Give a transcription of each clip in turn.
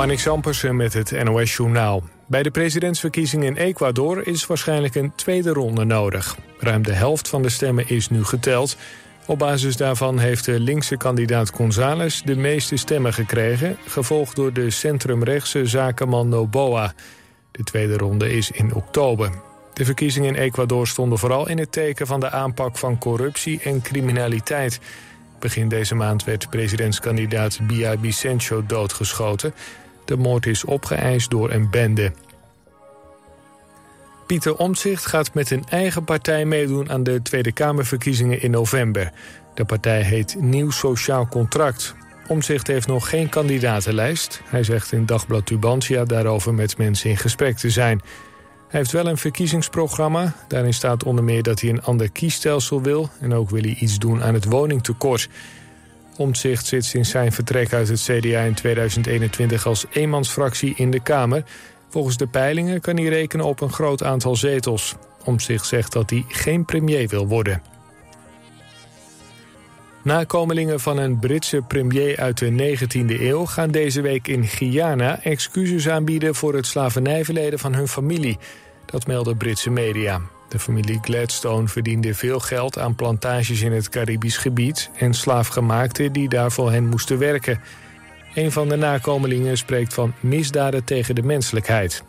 Marnix Ampersen met het NOS-journaal. Bij de presidentsverkiezingen in Ecuador is waarschijnlijk een tweede ronde nodig. Ruim de helft van de stemmen is nu geteld. Op basis daarvan heeft de linkse kandidaat González de meeste stemmen gekregen... gevolgd door de centrumrechtse zakenman Noboa. De tweede ronde is in oktober. De verkiezingen in Ecuador stonden vooral in het teken van de aanpak van corruptie en criminaliteit... Begin deze maand werd presidentskandidaat Bia Vicencio doodgeschoten. De moord is opgeëist door een bende. Pieter Omtzigt gaat met een eigen partij meedoen aan de Tweede Kamerverkiezingen in november. De partij heet Nieuw Sociaal Contract. Omtzigt heeft nog geen kandidatenlijst. Hij zegt in Dagblad Tubantia daarover met mensen in gesprek te zijn. Hij heeft wel een verkiezingsprogramma. Daarin staat onder meer dat hij een ander kiesstelsel wil... en ook wil hij iets doen aan het woningtekort. Omtzigt zit sinds zijn vertrek uit het CDA in 2021 als eenmansfractie in de Kamer. Volgens de peilingen kan hij rekenen op een groot aantal zetels. Omtzigt zegt dat hij geen premier wil worden. Nakomelingen van een Britse premier uit de 19e eeuw gaan deze week in Guyana excuses aanbieden voor het slavernijverleden van hun familie. Dat melden Britse media. De familie Gladstone verdiende veel geld aan plantages in het Caribisch gebied en slaafgemaakten die daar voor hen moesten werken. Een van de nakomelingen spreekt van misdaden tegen de menselijkheid.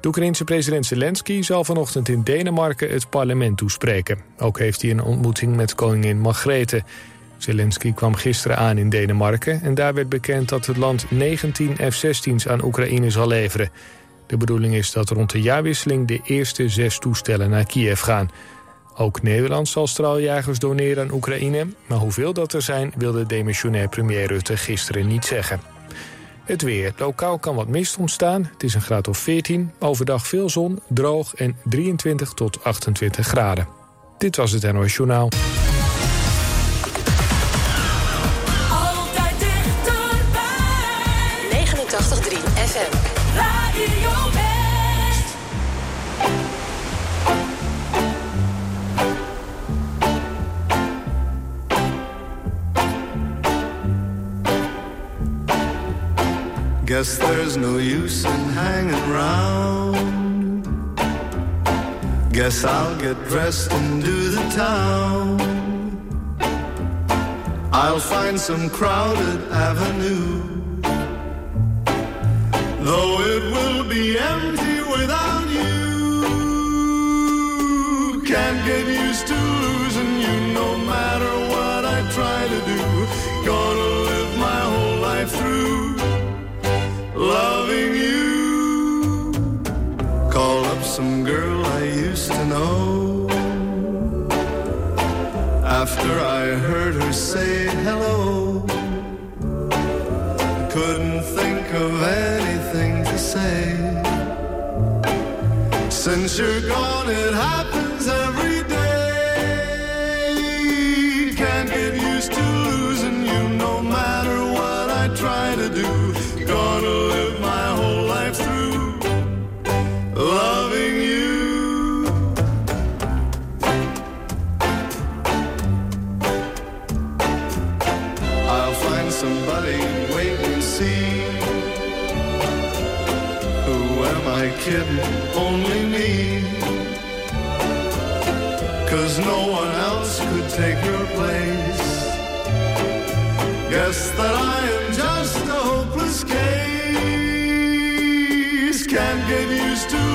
De Oekraïense president Zelensky zal vanochtend in Denemarken het parlement toespreken. Ook heeft hij een ontmoeting met koningin Margrethe. Zelensky kwam gisteren aan in Denemarken en daar werd bekend dat het land 19 F-16's aan Oekraïne zal leveren. De bedoeling is dat rond de jaarwisseling de eerste zes toestellen naar Kiev gaan. Ook Nederland zal straaljagers doneren aan Oekraïne, maar hoeveel dat er zijn wilde demissionair premier Rutte gisteren niet zeggen. Het weer. Lokaal kan wat mist ontstaan. Het is een graad of 14. Overdag veel zon, droog en 23 tot 28 graden. Dit was het NOS Journaal. Guess there's no use in hanging round. Guess I'll get dressed and do the town. I'll find some crowded avenue. Though it will be empty without you. Can't get After I heard her say hello, couldn't think of anything to say. Since you're gone, it happens every am I kidding? Only me. Cause no one else could take your place. Guess that I am just a hopeless case. Can't get used to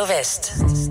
Radio West.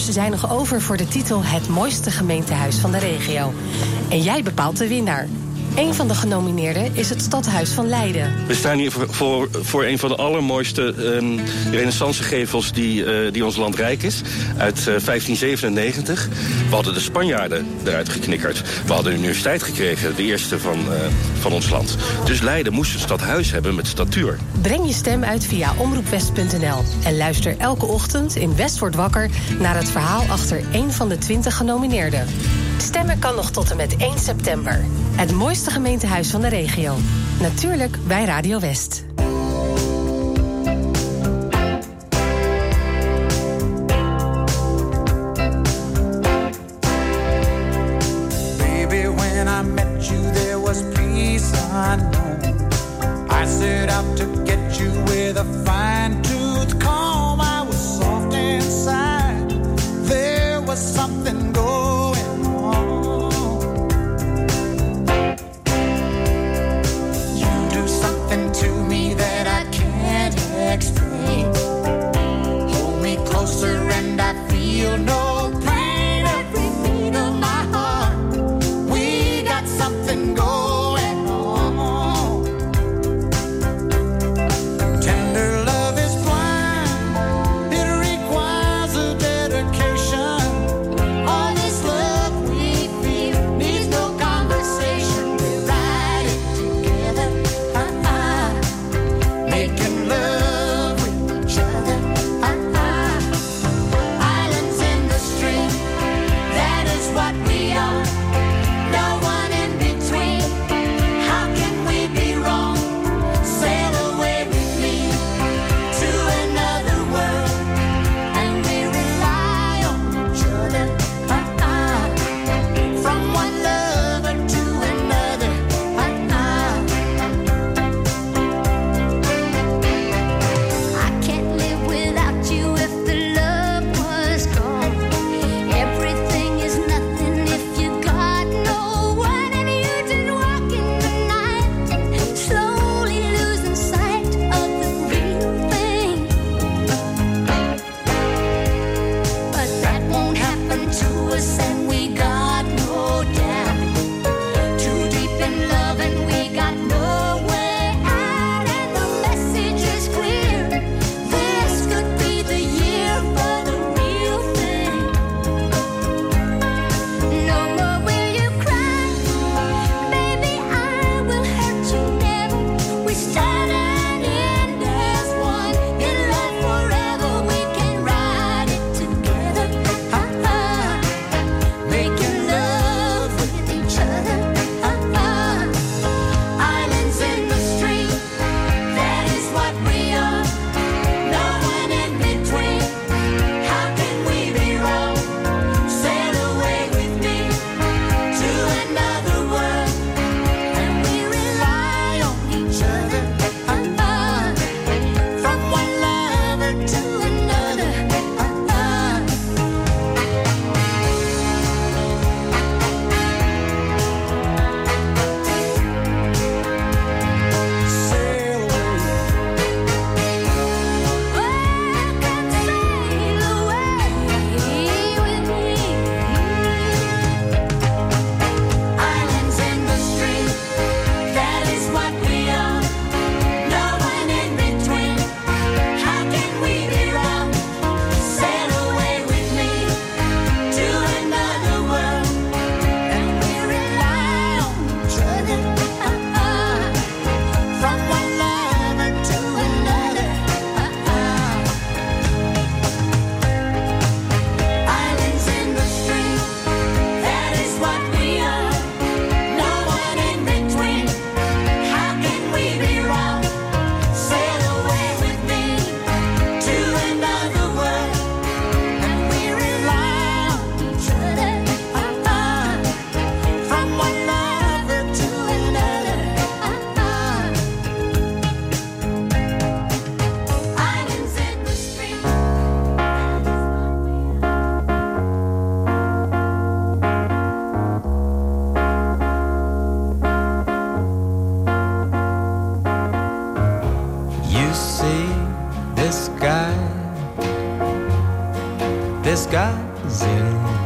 Ze zijn nog over voor de titel Het mooiste gemeentehuis van de regio. En jij bepaalt de winnaar. Een van de genomineerden is het Stadhuis van Leiden. We staan hier voor, voor, voor een van de allermooiste um, renaissancegevels die, eh, die ons land rijk is. Uit eh, 1597. We hadden de Spanjaarden eruit geknikkerd. We hadden de universiteit gekregen, de eerste van, eh, van ons land. Dus Leiden moest een stadhuis hebben met statuur. Breng je stem uit via omroepwest.nl. En luister elke ochtend in West wordt wakker... naar het verhaal achter een van de 20 genomineerden. Stemmen kan nog tot en met 1 september. Het mooiste gemeentehuis van de regio. Natuurlijk bij Radio West.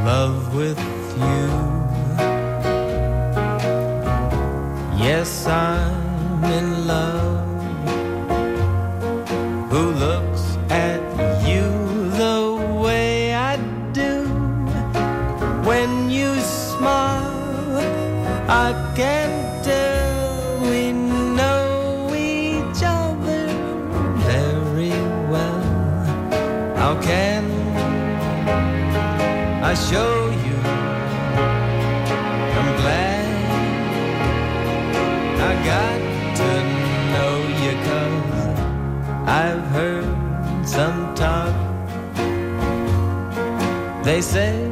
love with you. Yes, I'm in love. Who loves they say.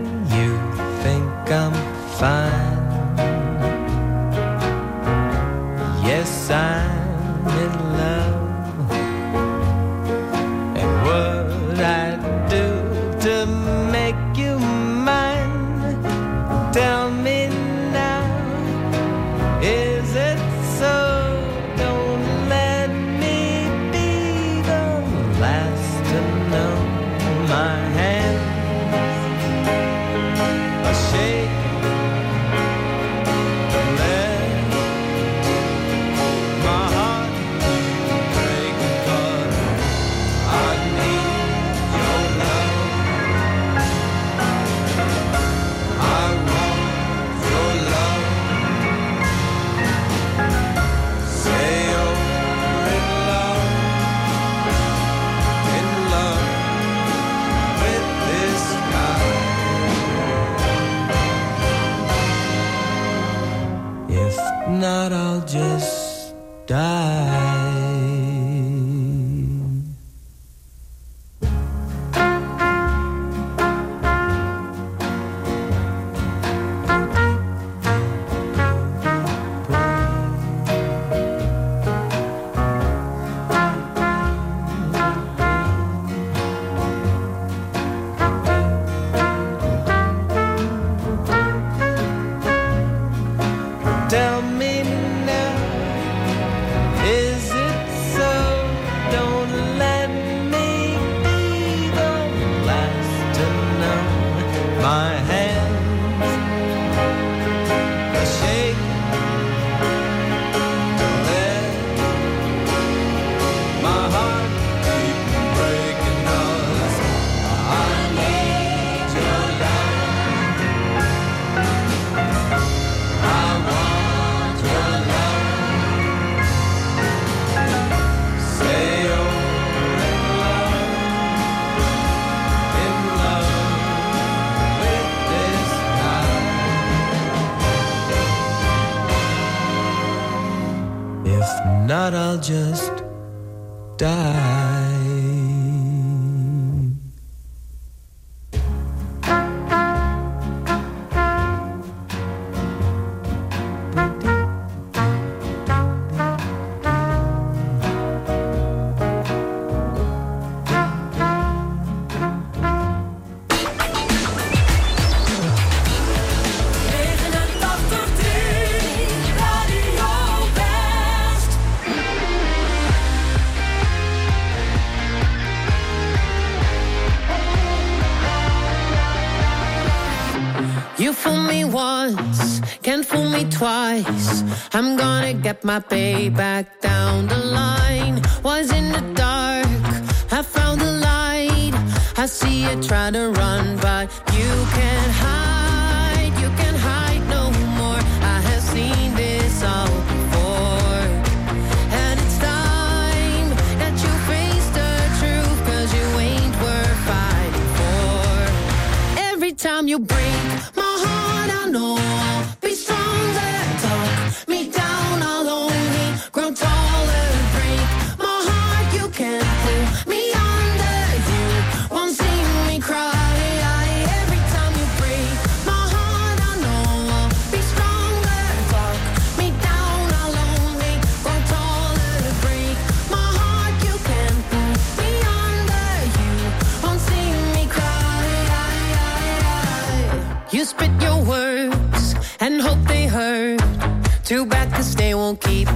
You fool me once, can't fool me twice. I'm gonna get my payback down the line. Was in the dark, I found the light. I see you try to run, but you can't hide. time you break my heart, I know. won't keep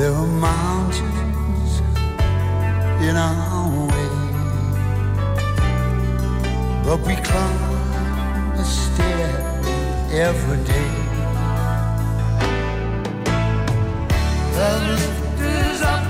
There are mountains in our way, but we climb a stair every day. The lift is up.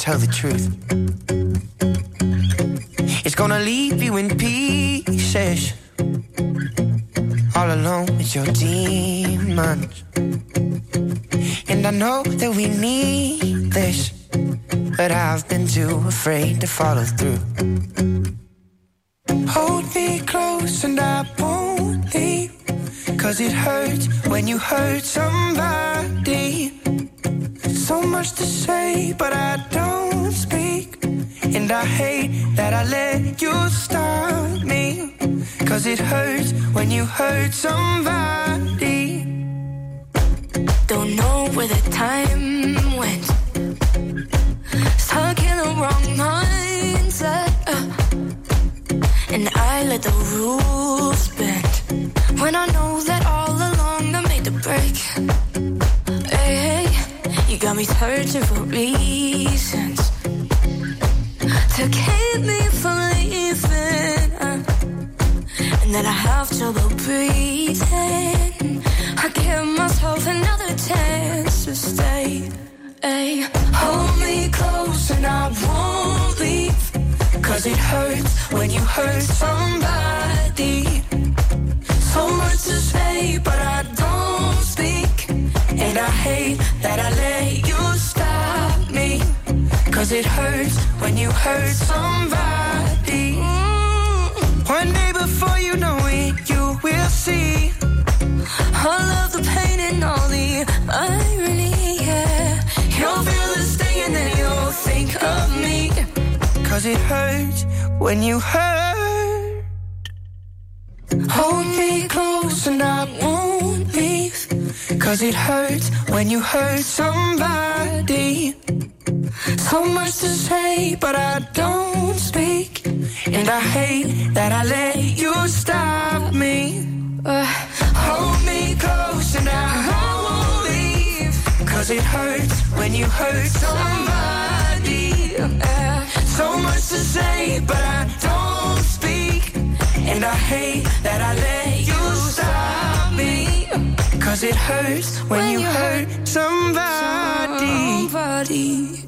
Tell the truth. It's gonna leave you in pieces, all alone with your demons. And I know that we need this but I've been too afraid to follow through. I hate that I let you stop me. Cause it hurts when you hurt somebody. Don't know where the time went. Stuck in the wrong mindset. uh. And I let the rules bend. When I know that all along I made the break. Hey, hey, you got me searching for reasons to keep me from leaving. And then I have trouble breathing. I give myself another chance to stay. Hey, hold me close and I won't leave. Cause it hurts when you hurt somebody. So much to say, but I don't speak. And I hate that I let you stop. Cause it hurts when you hurt somebody. Mm-hmm. One day before you know it, you will see. All of the pain and all the irony, yeah. You'll feel the sting and then you'll think of me. Cause it hurts when you hurt. Hold me close and I won't leave. Cause it hurts when you hurt somebody. So much to say, but I don't speak. And I hate that I let you stop me. Uh, hold me close and I won't leave. Cause it hurts when you hurt somebody. Uh, so much to say, but I don't speak. And I hate that I let you stop. Cause it hurts when you hurt somebody. somebody.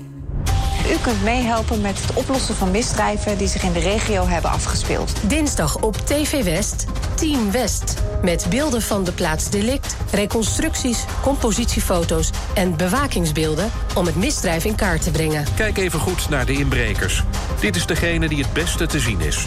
U kunt meehelpen met het oplossen van misdrijven die zich in de regio hebben afgespeeld. Dinsdag op TV West, Team West. Met beelden van de plaats delict, reconstructies, compositiefoto's en bewakingsbeelden om het misdrijf in kaart te brengen. Kijk even goed naar de inbrekers. Dit is degene die het beste te zien is.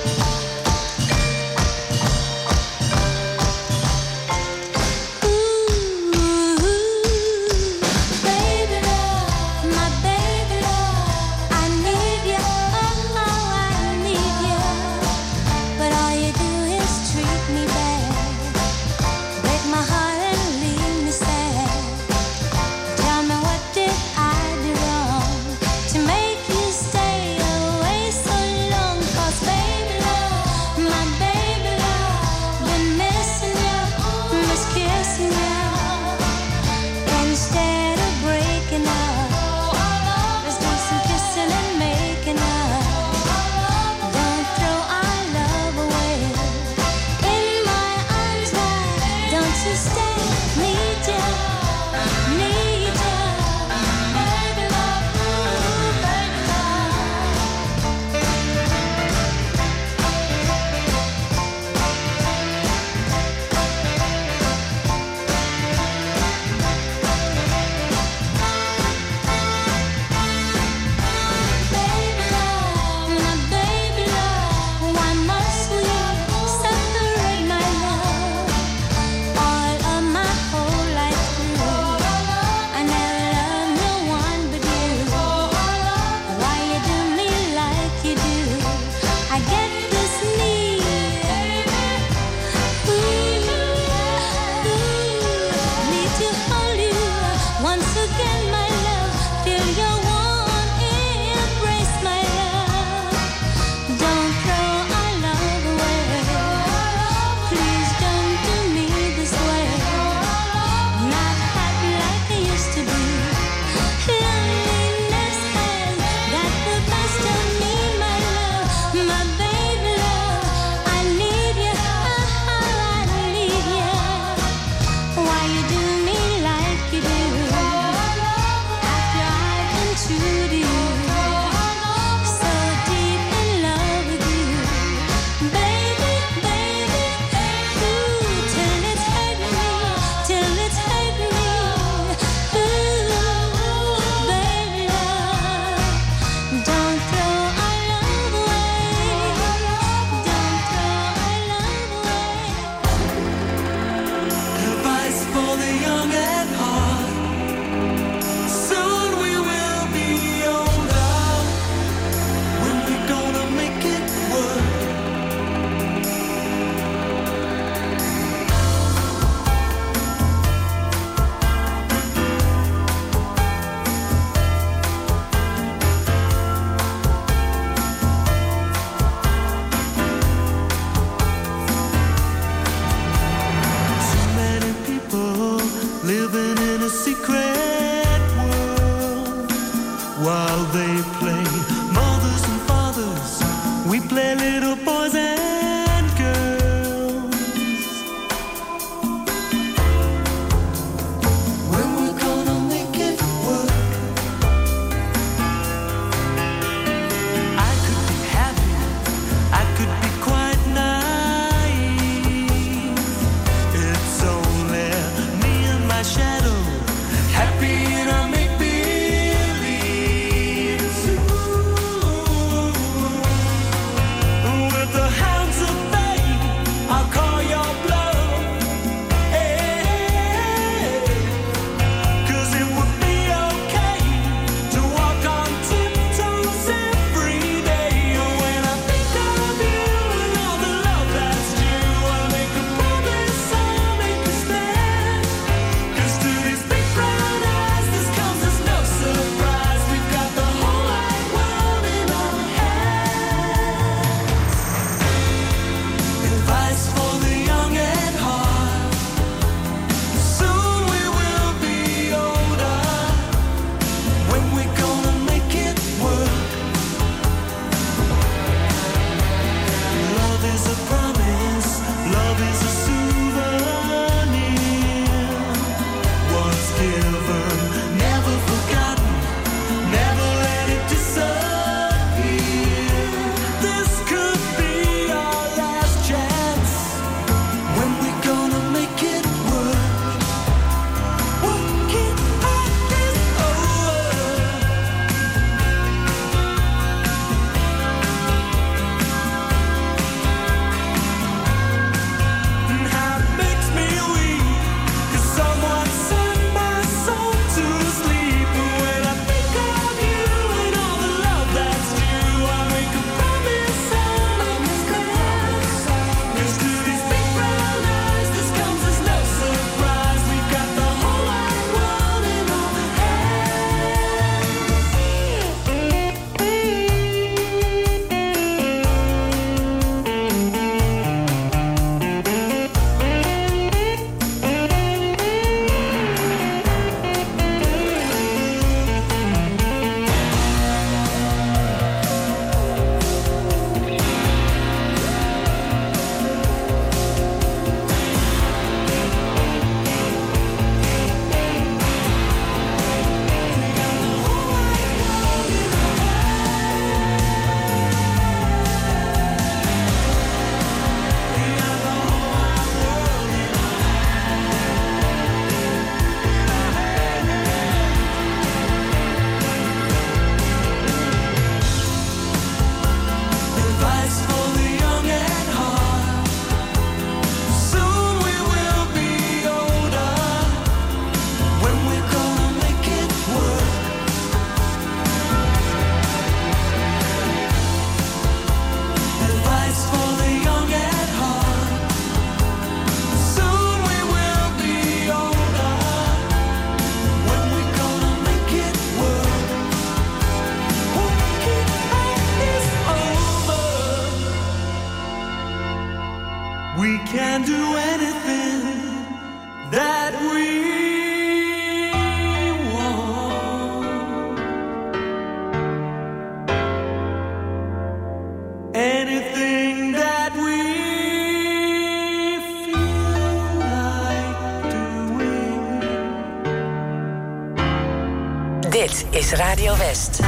Radio West.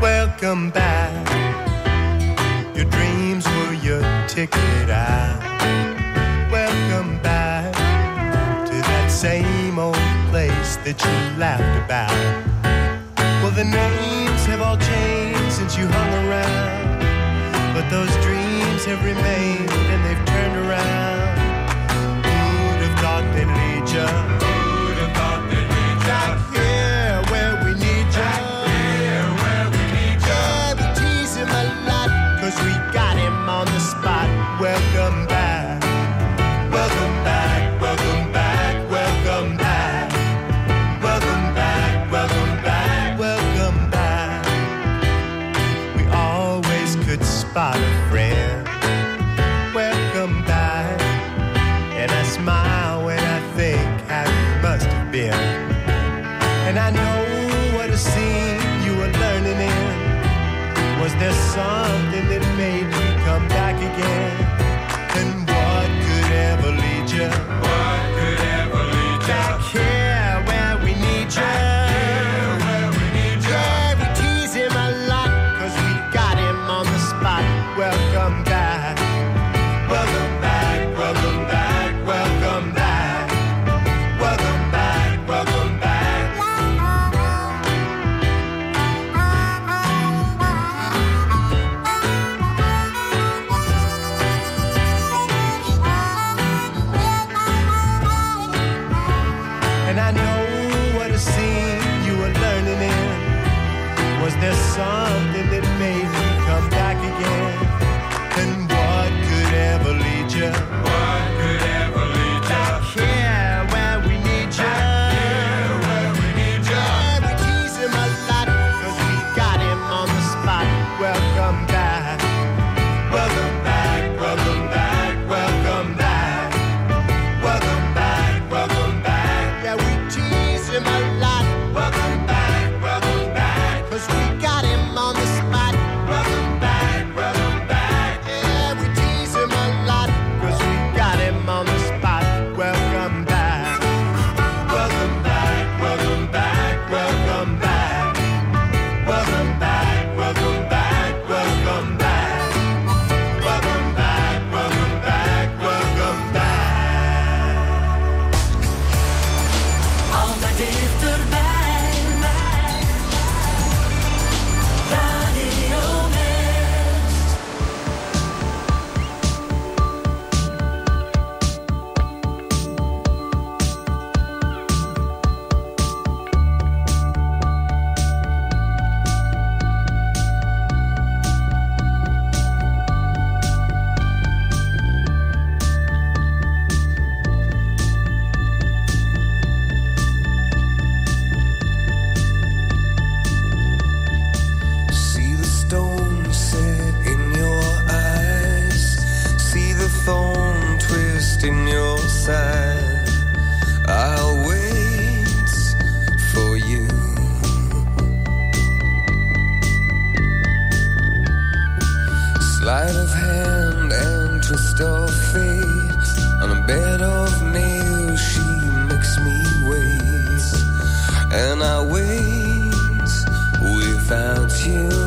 Welcome back. You.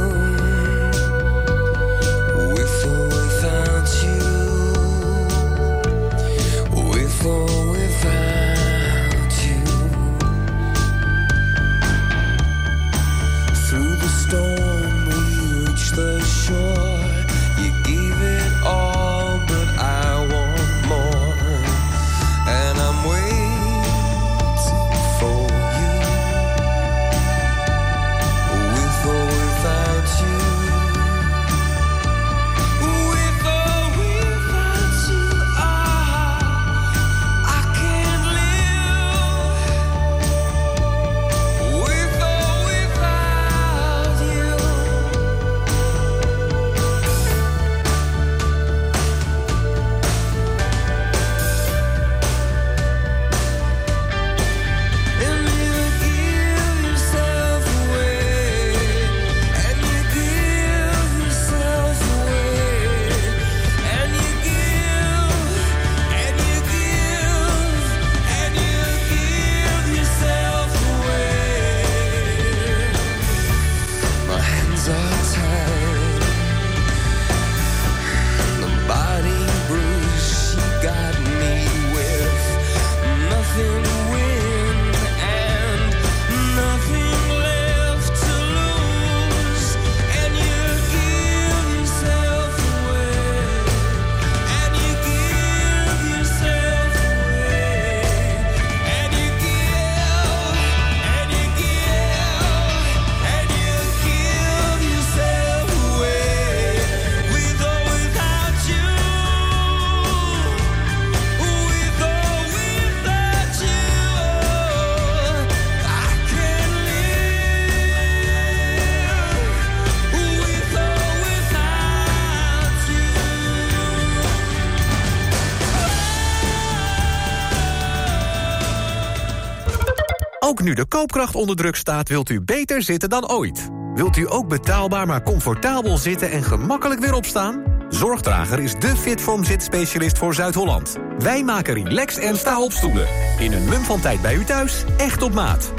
Koopkracht onder druk staat, wilt u beter zitten dan ooit. Wilt u ook betaalbaar maar comfortabel zitten en gemakkelijk weer opstaan? Zorgdrager is de Fitform zitspecialist voor Zuid-Holland. Wij maken relax en sta op stoelen. In een mum van tijd bij u thuis, echt op maat.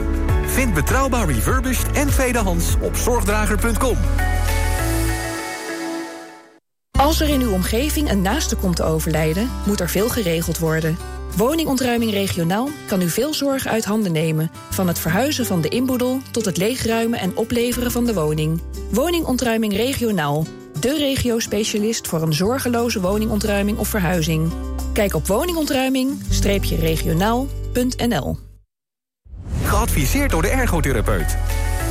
Vind betrouwbaar refurbished en tweedehands op zorgdrager.com. Als er in uw omgeving een naaste komt te overlijden, moet er veel geregeld worden. Woningontruiming regionaal kan u veel zorg uit handen nemen. Van het verhuizen van de inboedel tot het leegruimen en opleveren van de woning. Woningontruiming regionaal. De regio-specialist voor een zorgeloze woningontruiming of verhuizing. Kijk op woningontruiming-regionaal.nl Geadviseerd door de ergotherapeut.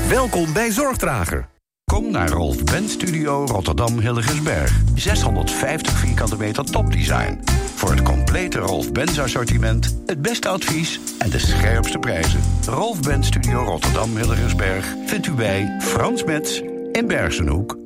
Welkom bij Zorgdrager. Kom naar Rolf Benz Studio Rotterdam Hilligensberg. 650 vierkante meter topdesign. Voor het complete Rolf Benz assortiment, het beste advies en de scherpste prijzen. Rolf Benz Studio Rotterdam Hilligensberg vindt u bij Frans Metz in Bergenhoek.